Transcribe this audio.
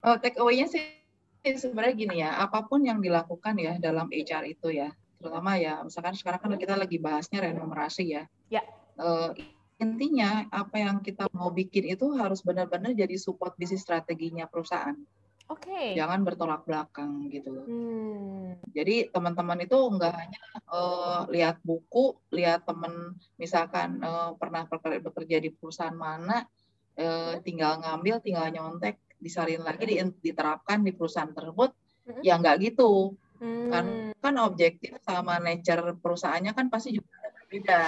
Oh, take away-nya sih sebenarnya gini ya, apa pun yang dilakukan ya dalam HR itu ya, terutama ya, misalkan sekarang kan kita lagi bahasnya remunerasi ya. Ya. Uh, intinya apa yang kita mau bikin itu harus benar-benar jadi support bisnis strateginya perusahaan. Oke. Okay. Jangan bertolak belakang gitu. Hmm. Jadi teman-teman itu enggak hanya uh, lihat buku, lihat teman misalkan uh, pernah bekerja di perusahaan mana, uh, tinggal ngambil, tinggal nyontek, disarin lagi diterapkan di perusahaan tersebut hmm. ya nggak gitu hmm. kan kan objektif sama nature perusahaannya kan pasti juga berbeda